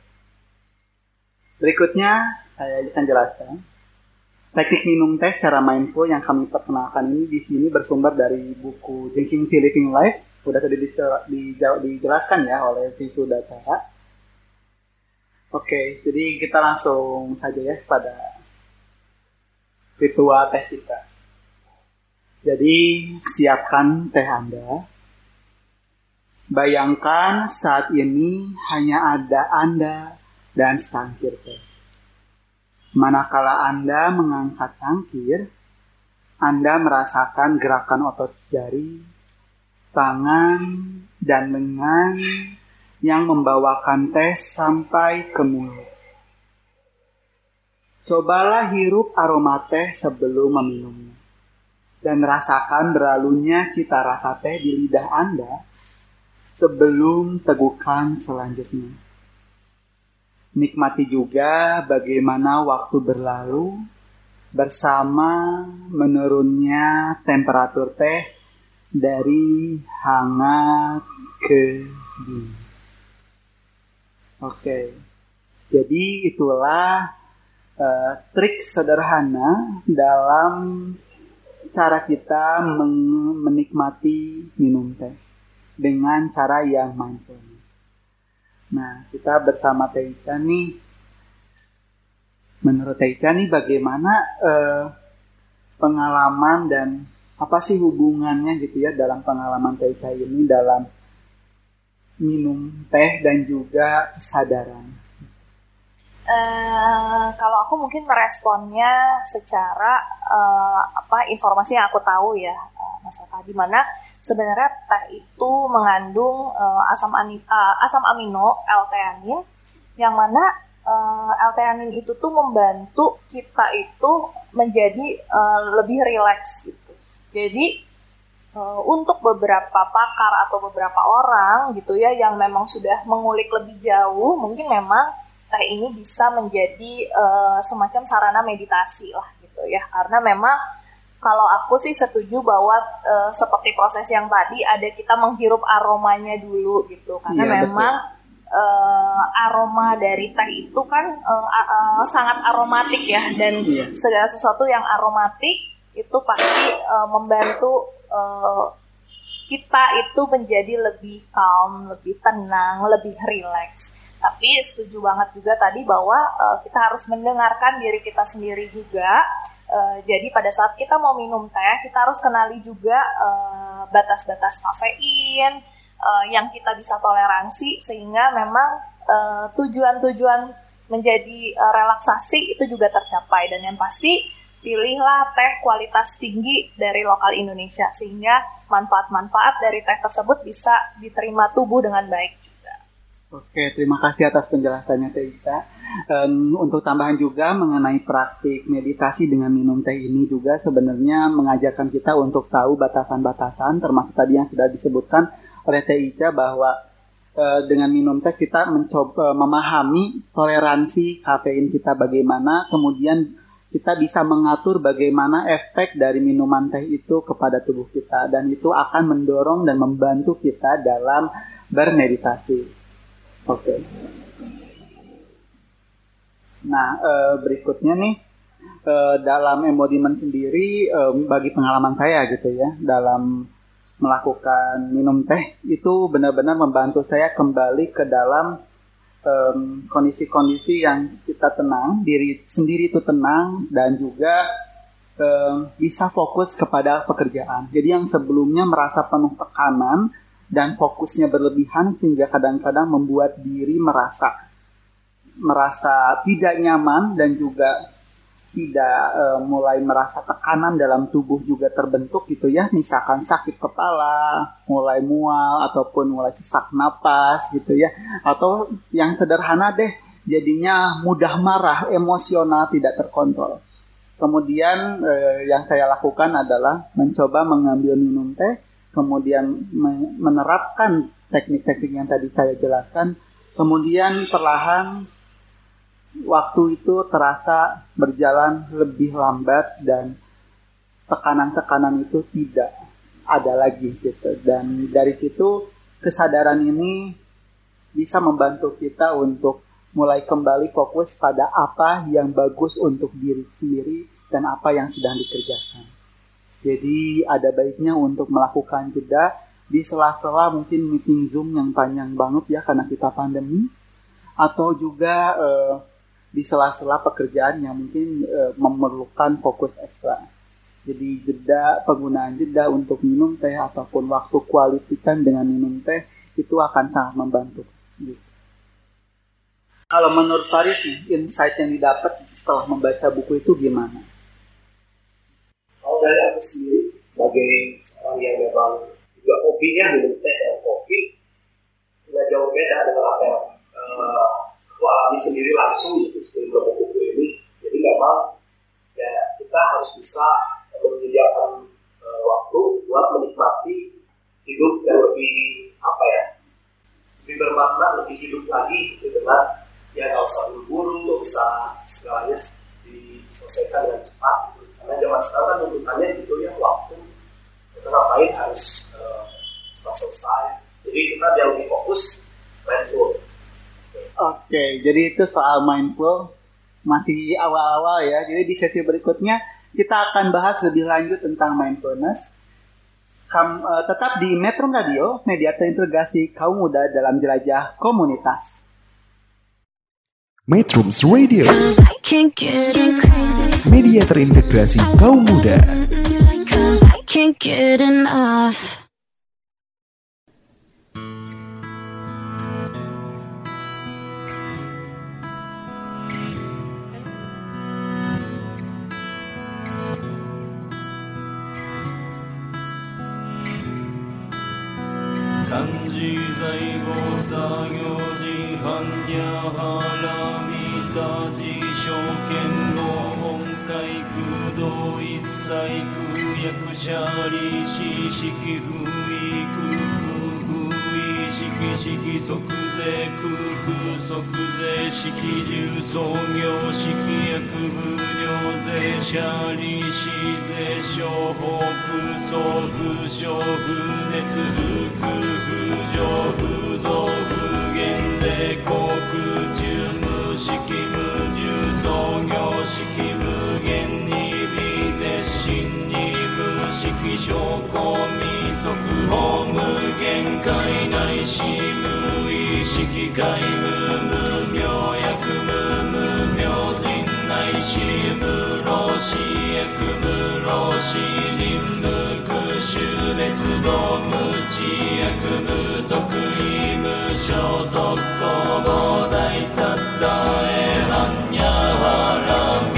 Berikutnya, saya akan jelaskan. Teknik minum teh secara mindful yang kami perkenalkan ini di sini bersumber dari buku Drinking Tea Living Life. Udah tadi dijelaskan ya oleh Visuda Cara. Oke, jadi kita langsung saja ya pada ritual teh kita. Jadi siapkan teh Anda. Bayangkan saat ini hanya ada Anda dan secangkir teh. Manakala Anda mengangkat cangkir, Anda merasakan gerakan otot jari, tangan, dan lengan yang membawakan teh sampai ke mulut. Cobalah hirup aroma teh sebelum meminumnya. Dan rasakan berlalunya cita rasa teh di lidah Anda sebelum tegukan selanjutnya. Nikmati juga bagaimana waktu berlalu bersama menurunnya temperatur teh dari hangat ke dingin. Oke, jadi itulah uh, trik sederhana dalam cara kita men- menikmati minum teh dengan cara yang mindfulness. Nah, kita bersama Teicha nih, menurut Teicha nih bagaimana uh, pengalaman dan apa sih hubungannya gitu ya dalam pengalaman Teicha ini dalam minum teh dan juga kesadaran. Eh, kalau aku mungkin meresponnya secara uh, apa informasi yang aku tahu ya uh, Mas Eka di mana sebenarnya teh itu mengandung uh, asam ani, uh, asam amino L-theanin yang mana uh, L-theanin itu tuh membantu kita itu menjadi uh, lebih rileks gitu. Jadi uh, untuk beberapa pakar atau beberapa orang gitu ya yang memang sudah mengulik lebih jauh mungkin memang teh ini bisa menjadi uh, semacam sarana meditasi lah gitu ya karena memang kalau aku sih setuju bahwa uh, seperti proses yang tadi ada kita menghirup aromanya dulu gitu karena Iya, memang uh, aroma dari teh itu kan uh, uh, sangat aromatik ya dan Iya. segala sesuatu yang aromatik itu pasti uh, membantu uh, kita itu menjadi lebih calm, lebih tenang, lebih rileks. Tapi setuju banget juga tadi bahwa uh, kita harus mendengarkan diri kita sendiri juga. Uh, jadi pada saat kita mau minum teh, kita harus kenali juga uh, batas-batas kafein uh, yang kita bisa toleransi sehingga memang uh, tujuan-tujuan menjadi uh, relaksasi itu juga tercapai dan yang pasti pilihlah teh kualitas tinggi dari lokal Indonesia sehingga manfaat-manfaat dari teh tersebut bisa diterima tubuh dengan baik juga. Oke, terima kasih atas penjelasannya Teh Ica. Em, untuk tambahan juga mengenai praktik meditasi dengan minum teh ini juga sebenarnya mengajarkan kita untuk tahu batasan-batasan termasuk tadi yang sudah disebutkan oleh Teh Ica bahwa eh, dengan minum teh kita mencoba memahami toleransi kafein kita bagaimana kemudian kita bisa mengatur bagaimana efek dari minuman teh itu kepada tubuh kita dan itu akan mendorong dan membantu kita dalam bermeditasi. Oke. Nah, eh, berikutnya nih eh, dalam embodiment sendiri eh, bagi pengalaman saya gitu ya dalam melakukan minum teh itu benar-benar membantu saya kembali ke dalam em, kondisi-kondisi yang kita tenang, diri sendiri itu tenang dan juga em, bisa fokus kepada pekerjaan. Jadi yang sebelumnya merasa penuh tekanan dan fokusnya berlebihan sehingga kadang-kadang membuat diri merasa merasa tidak nyaman dan juga tidak eh, mulai merasa tekanan dalam tubuh juga terbentuk gitu ya. Misalkan sakit kepala mulai mual ataupun mulai sesak napas gitu ya. Atau yang sederhana deh jadinya mudah marah emosional tidak terkontrol. Kemudian eh, yang saya lakukan adalah mencoba mengambil minum teh kemudian me- menerapkan teknik-teknik yang tadi saya jelaskan. Kemudian perlahan waktu itu terasa berjalan lebih lambat dan tekanan-tekanan itu tidak ada lagi gitu dan dari situ kesadaran ini bisa membantu kita untuk mulai kembali fokus pada apa yang bagus untuk diri sendiri dan apa yang sedang dikerjakan. Jadi ada baiknya untuk melakukan jeda di sela-sela mungkin meeting Zoom yang panjang banget ya karena kita pandemi atau juga eh, di sela-sela pekerjaan yang mungkin eh, memerlukan fokus ekstra. Jadi jeda penggunaan jeda untuk minum teh ataupun waktu quality dengan minum teh itu akan sangat membantu. Kalau menurut Faris insight yang didapat setelah membaca buku itu gimana? Kalau dari aku sendiri sebagai seorang yang memang juga hobinya minum teh dan kopi, nggak jauh beda dengan apa yang uh, alami sendiri langsung gitu sebelum membaca buku ini. Jadi memang ya kita harus bisa menyediakan uh, waktu buat menikmati hidup yang lebih apa ya lebih bermakna lebih hidup lagi gitu dengan ya nggak usah buru-buru nggak usah segalanya diselesaikan dengan cepat gitu. Karena zaman sekarang kan tuntutannya gitu ya waktu kita ngapain harus uh, cepat selesai. Jadi kita biar lebih fokus mindful Oke, jadi itu soal mindful masih awal-awal ya. Jadi di sesi berikutnya kita akan bahas lebih lanjut tentang mindfulness. Kam, uh, tetap di Metro Radio, media terintegrasi kaum muda dalam jelajah komunitas. Metrums Radio, media terintegrasi kaum muda. 式重創業式薬部領税者利子税商法空送不商不熱不空不上不増不減で航空中無式無重創業式無限に微絶心に無式証拠未速報無限界内し無意識界無無明薬無無明人内し無老死薬無老死臨無空種別道無知薬無得意無所得公膨大殺多へ般若波羅蜜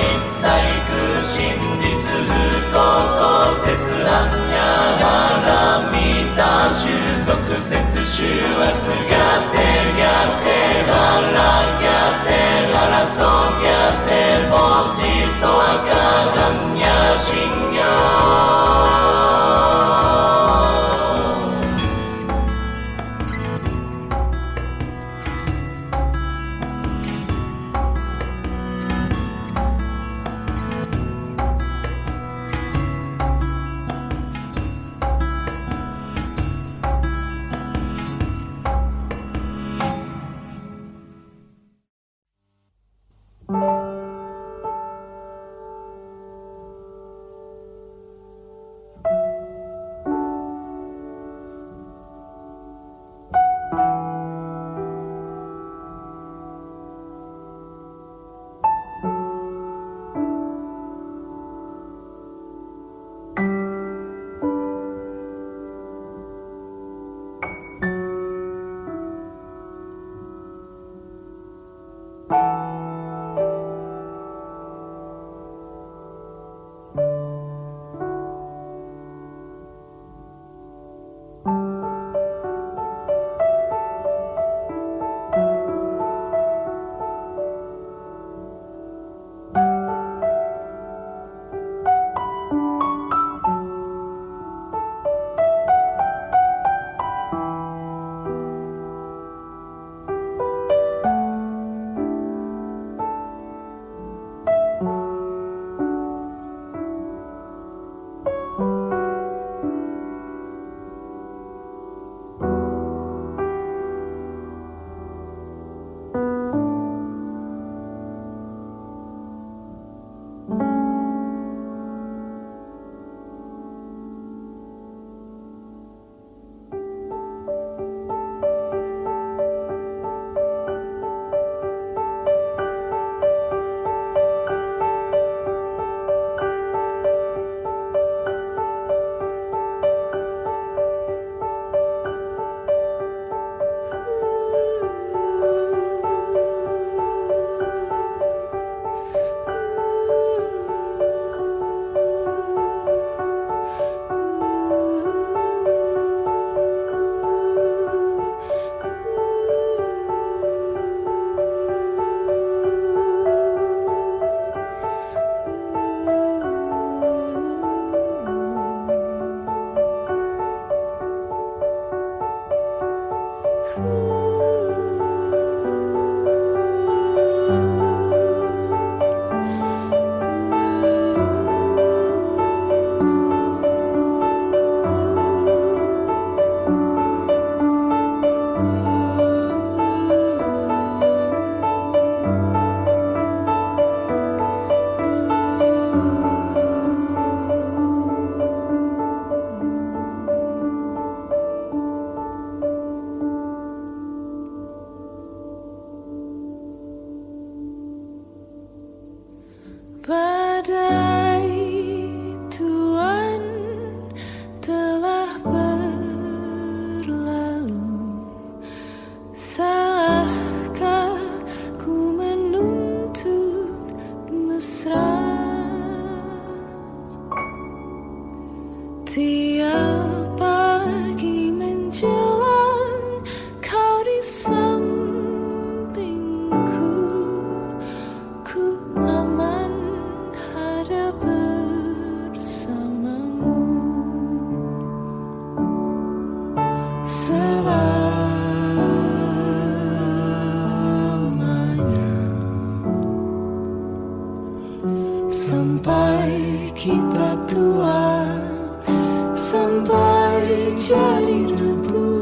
節週はつがてがってはらがってはらそがておじそあかがんやしん sampai kita tua sampai jadi debu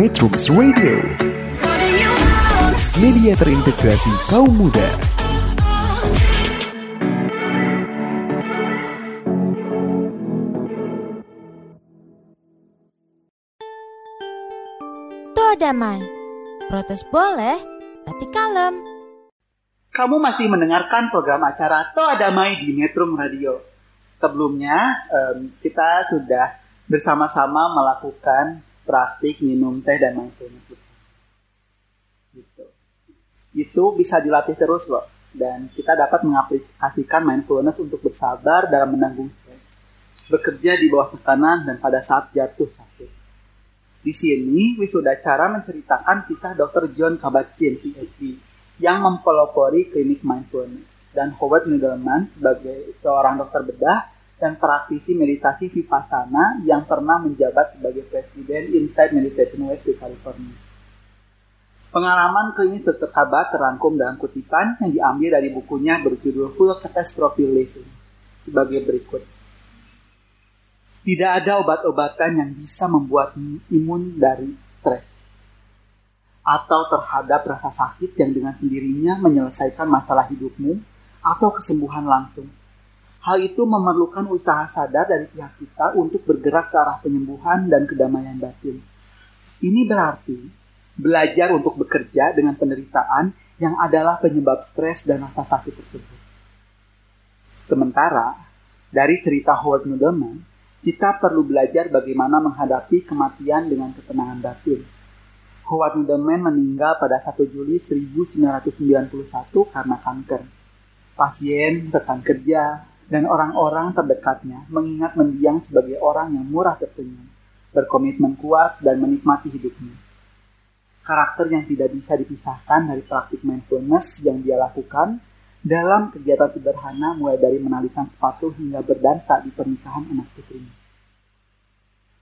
Metrums Radio Media terintegrasi kaum muda Toa damai. Protes boleh, tapi kalem. Kamu masih mendengarkan program acara Toa Damai di Metrum Radio. Sebelumnya, em, kita sudah bersama-sama melakukan praktik minum teh dan mindfulness. Gitu. Itu bisa dilatih terus loh. Dan kita dapat mengaplikasikan mindfulness untuk bersabar dalam menanggung stres. Bekerja di bawah tekanan dan pada saat jatuh sakit. Di sini, wisudacara menceritakan kisah Dr. John Kabat-Zinn, PhD, yang mempelopori klinik mindfulness, dan Howard Middleman sebagai seorang dokter bedah dan praktisi meditasi Vipassana yang pernah menjabat sebagai presiden Inside Meditation West di California. Pengalaman klinis Dr. Kabat terangkum dalam kutipan yang diambil dari bukunya berjudul Full Catastrophe Living sebagai berikut. Tidak ada obat-obatan yang bisa membuat imun dari stres atau terhadap rasa sakit yang dengan sendirinya menyelesaikan masalah hidupmu atau kesembuhan langsung. Hal itu memerlukan usaha sadar dari pihak kita untuk bergerak ke arah penyembuhan dan kedamaian batin. Ini berarti belajar untuk bekerja dengan penderitaan yang adalah penyebab stres dan rasa sakit tersebut. Sementara, dari cerita Howard Nudelman, kita perlu belajar bagaimana menghadapi kematian dengan ketenangan batin. Howard Nudelman meninggal pada 1 Juli 1991 karena kanker. pasien, rekan kerja, dan orang-orang terdekatnya mengingat mendiang sebagai orang yang murah tersenyum, berkomitmen kuat, dan menikmati hidupnya. Karakter yang tidak bisa dipisahkan dari praktik mindfulness yang dia lakukan dalam kegiatan sederhana mulai dari menalikan sepatu hingga berdansa di pernikahan anak putrinya.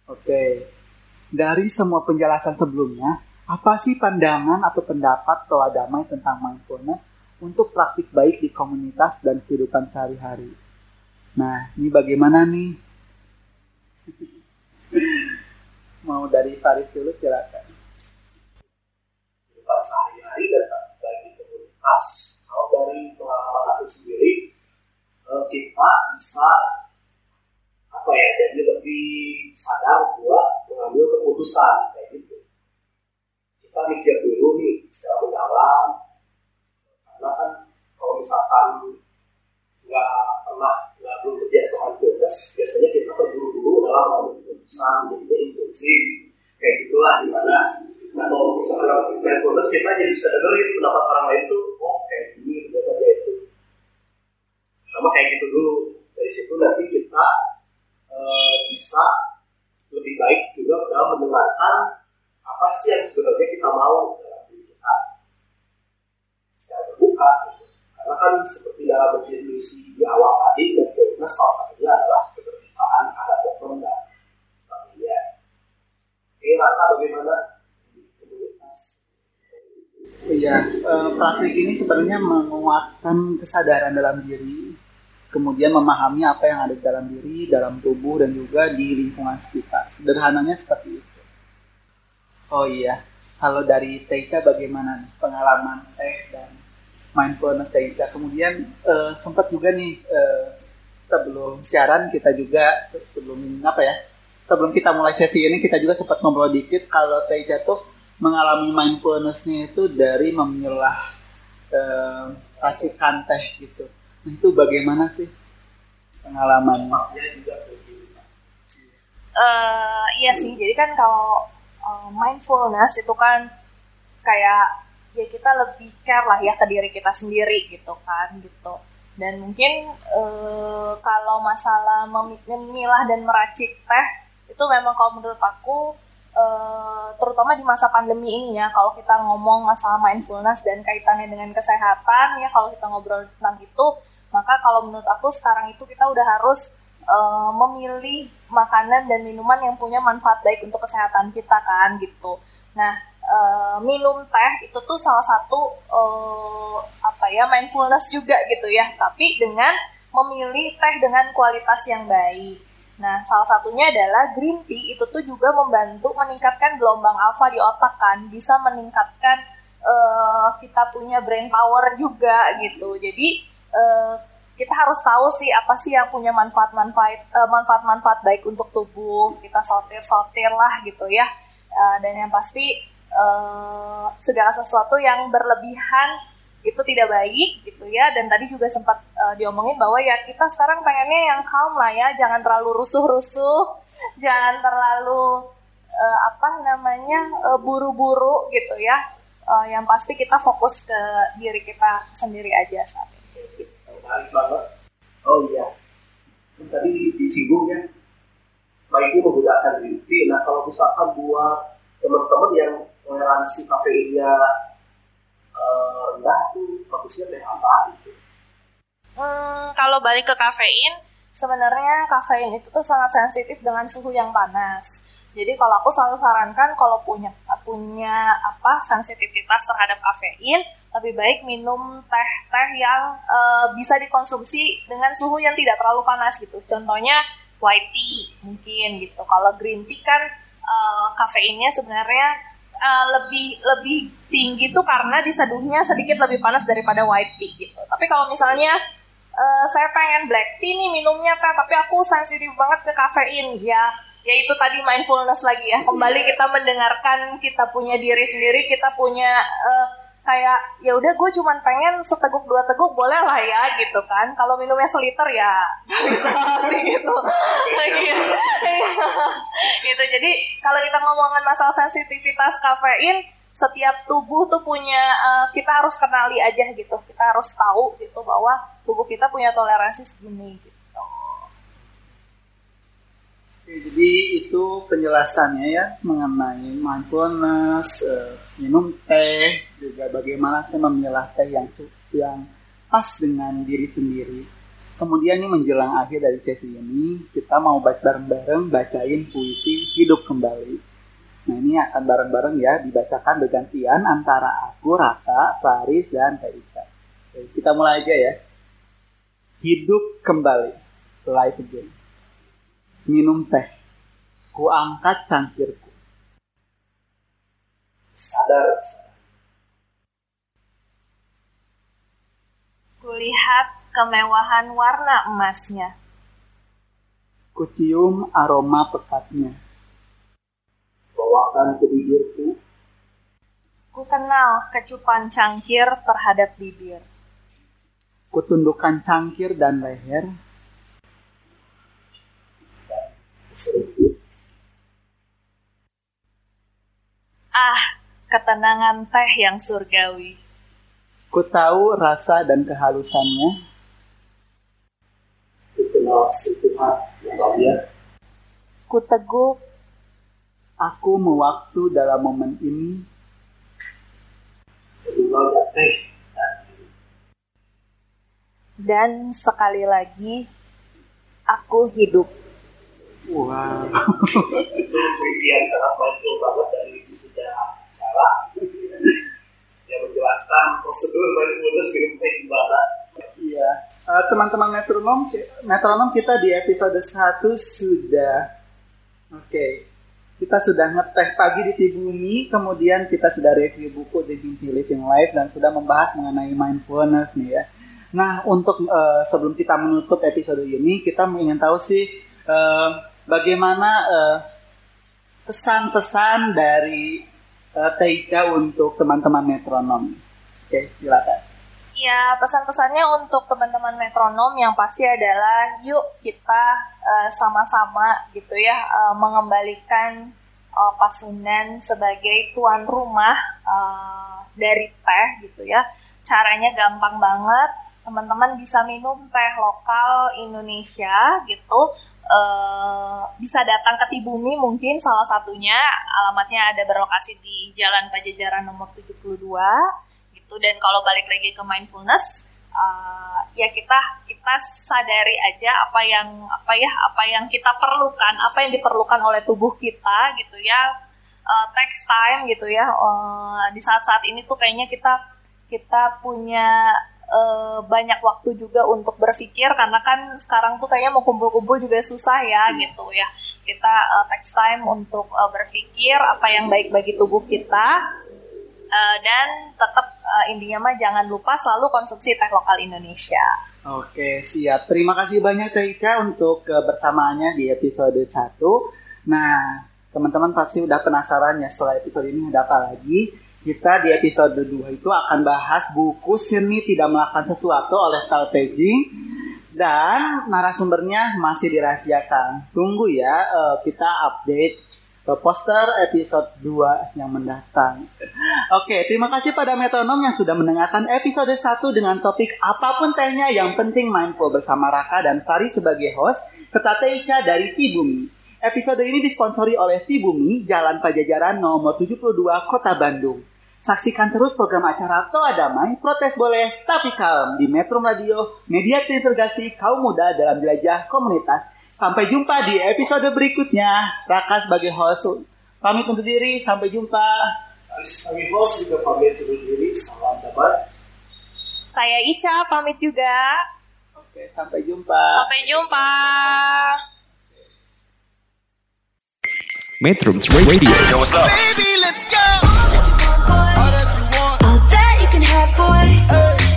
Oke, dari semua penjelasan sebelumnya, apa sih pandangan atau pendapat Toa Damai tentang mindfulness untuk praktik baik di komunitas dan kehidupan sehari-hari? Nah, ini bagaimana nih? Mau dari Faris dulu silakan. kehidupan sehari-hari dan bagi komunitas. Kalau dari pengalaman aku sendiri, eh, kita bisa apa ya jadi lebih sadar buat mengambil keputusan kayak gitu. Kita mikir dulu nih secara mendalam, karena kan kalau misalkan nggak pernah nggak belum terbiasa mindfulness, biasanya kita terburu-buru dalam mengambil keputusan, jadinya impulsif kayak gitulah di mana Nah, kalau misalnya mindfulness kita jadi bisa dengerin pendapat orang lain tuh, oh kayak gini, ternyata dia itu. Sama kayak gitu dulu. Dari situ nanti kita eh, bisa lebih baik juga dalam mendengarkan apa sih yang sebenarnya kita mau dalam diri kita. Secara terbuka. Gitu. Karena kan seperti dalam definisi di awal tadi, mindfulness salah satunya adalah keterbukaan ada problem dan sebagainya. Oke, Rata bagaimana? Iya, eh, praktik ini sebenarnya menguatkan kesadaran dalam diri, kemudian memahami apa yang ada di dalam diri, dalam tubuh, dan juga di lingkungan sekitar. Sederhananya seperti itu. Oh iya, kalau dari Teica bagaimana pengalaman Teh dan mindfulness Teica? Kemudian eh, sempat juga nih eh, sebelum siaran kita juga se- sebelum apa ya? Sebelum kita mulai sesi ini kita juga sempat ngobrol dikit kalau Teica tuh mengalami mindfulness-nya itu dari memilah eh, racikan teh gitu. Nah, itu bagaimana sih pengalamannya? Eh, iya sih, jadi kan kalau eh, mindfulness itu kan kayak ya kita lebih care lah ya ke diri kita sendiri gitu kan gitu. Dan mungkin eh, kalau masalah memi- memilah dan meracik teh itu memang kalau menurut aku eh, terutama di masa pandemi ini ya kalau kita ngomong masalah mindfulness dan kaitannya dengan kesehatan ya kalau kita ngobrol tentang itu maka kalau menurut aku sekarang itu kita udah harus eh, memilih makanan dan minuman yang punya manfaat baik untuk kesehatan kita kan gitu. Nah eh, minum teh itu tuh salah satu eh, apa ya mindfulness juga gitu ya, tapi dengan memilih teh dengan kualitas yang baik. Nah, salah satunya adalah green tea itu tuh juga membantu meningkatkan gelombang alfa di otak kan, bisa meningkatkan eh, kita punya brain power juga gitu. Jadi eh, kita harus tahu sih apa sih yang punya manfaat-manfaat eh, manfaat-manfaat baik untuk tubuh. Kita sortir-sortir lah gitu ya. Eh, dan yang pasti eh, segala sesuatu yang berlebihan itu tidak baik gitu ya. Dan tadi juga sempat eh, diomongin bahwa ya kita sekarang pengennya yang calm lah ya. Jangan terlalu rusuh-rusuh. Jangan terlalu eh, apa namanya eh, buru-buru gitu ya. Eh, yang pasti kita fokus ke diri kita sendiri aja saat ini. Menarik banget. Oh iya, tadi disinggung ya, baiknya menggunakan tea. Nah kalau misalkan buat teman-teman yang toleransi eh, rendah tuh bagusnya teh apa gitu? Hmm, kalau balik ke kafein, sebenarnya kafein itu tuh sangat sensitif dengan suhu yang panas. Jadi kalau aku selalu sarankan kalau punya punya apa sensitivitas terhadap kafein, lebih baik minum teh-teh yang eh, bisa dikonsumsi dengan suhu yang tidak terlalu panas gitu. Contohnya white tea mungkin gitu. Kalau green tea kan eh, kafeinnya sebenarnya eh, lebih lebih tinggi tuh karena diseduhnya sedikit lebih panas daripada white tea gitu. Tapi kalau misalnya eh, saya pengen black tea nih minumnya teh, tapi aku sensitif banget ke kafein ya. Ya itu tadi mindfulness lagi ya. Kembali kita mendengarkan kita punya diri sendiri, kita punya eh, kayak ya udah gue cuman pengen seteguk dua teguk boleh lah ya gitu kan. Kalau minumnya seliter ya bisa gitu. Iya. gitu. Jadi kalau kita ngomongin masalah sensitivitas kafein setiap tubuh tuh punya eh, kita harus kenali aja gitu kita harus tahu gitu bahwa tubuh kita punya toleransi segini gitu Oke, jadi itu penjelasannya ya mengenai mindfulness, eh, minum teh, juga bagaimana saya memilah teh yang yang pas dengan diri sendiri. Kemudian ini menjelang akhir dari sesi ini, kita mau baca bareng-bareng bacain puisi hidup kembali. Nah ini akan bareng-bareng ya dibacakan bergantian antara aku, Raka, Faris, dan Teh kita mulai aja ya. Hidup kembali, life again minum teh. Ku angkat cangkirku. Sadar. kulihat kemewahan warna emasnya Ku cium aroma pekatnya. Bawakan ke bibirku. ku kenal kecupan cangkir terhadap bibir Ku tundukkan cangkir dan leher. Ah ketenangan teh yang surgawi Ku tahu rasa dan kehalusannya. Ku kenal yang ku teguk Aku mewaktu dalam momen ini. Dan sekali lagi aku hidup Wow. Itu puisi yang sangat mindful banget dari wisuda cara yang menjelaskan prosedur minum teh gimana. Iya. Eh, teman-teman metronom, metronom kita di episode 1 sudah Oke. Kita sudah ngeteh pagi di Tibumi, kemudian kita sudah review buku Dignity Living Life dan sudah membahas mengenai mindfulness nih ya. Nah, untuk eh, sebelum kita menutup episode ini, kita ingin tahu sih eh, bagaimana eh, pesan-pesan dari eh, Teica untuk teman-teman metronom. Oke, silakan. Ya, pesan-pesannya untuk teman-teman metronom yang pasti adalah yuk kita eh, sama-sama gitu ya eh, mengembalikan eh, Pasundan sebagai tuan rumah eh, dari teh gitu ya. Caranya gampang banget. Teman-teman bisa minum teh lokal Indonesia gitu. Eh, bisa datang ke Tibumi mungkin salah satunya. Alamatnya ada berlokasi di Jalan Pajajaran nomor 72 gitu dan kalau balik lagi ke mindfulness uh, ya kita kita sadari aja apa yang apa ya apa yang kita perlukan apa yang diperlukan oleh tubuh kita gitu ya uh, text time gitu ya Uh, di saat-saat ini tuh kayaknya kita kita punya uh, banyak waktu juga untuk berpikir karena kan sekarang tuh kayaknya mau kumpul-kumpul juga susah ya gitu ya kita uh, text time untuk uh, berpikir apa yang baik bagi tubuh kita Uh, dan tetap uh, intinya mah jangan lupa selalu konsumsi teh lokal Indonesia. Oke, siap. Terima kasih banyak Teh Ica untuk kebersamaannya di episode 1. Nah, teman-teman pasti udah penasaran ya setelah episode ini ada apa lagi. Kita di episode 2 itu akan bahas buku Seni Tidak Melakukan Sesuatu oleh Tal Peggy. Dan narasumbernya masih dirahasiakan. Tunggu ya, eh, kita update ke poster episode 2 yang mendatang. Oke, terima kasih pada metronom yang sudah mendengarkan episode 1 dengan topik apa pun tehnya yang penting mindful bersama Raka dan Fari sebagai host, serta Teica dari Tibumi. Episode ini disponsori oleh Tibumi, Jalan Pajajaran nomor 72, Kota Bandung. Saksikan terus program acara Toa Damai, Protes Boleh, Tapi Kalem di Metro Radio, media terintegrasi kaum muda dalam jelajah komunitas. Sampai jumpa di episode berikutnya. Raka sebagai host pamit undur diri. Sampai jumpa. Kami host juga pamit undur diri. Salam dapat. Saya Ica pamit juga. Oke, sampai jumpa. Sampai jumpa. Metrums Radio. Yo, what's up? All that you can have, boy.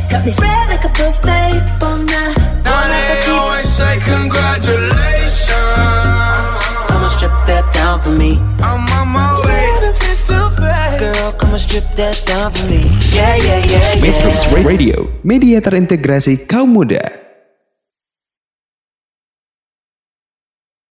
Got me spread like a buffet. Bon night. Now they always say congratulations. Come on, strip that down for me. I'm on my way. Girl, come on, strip that down for me. Yeah, yeah, yeah, yeah. Metrums Radio, media terintegrasi kaum muda.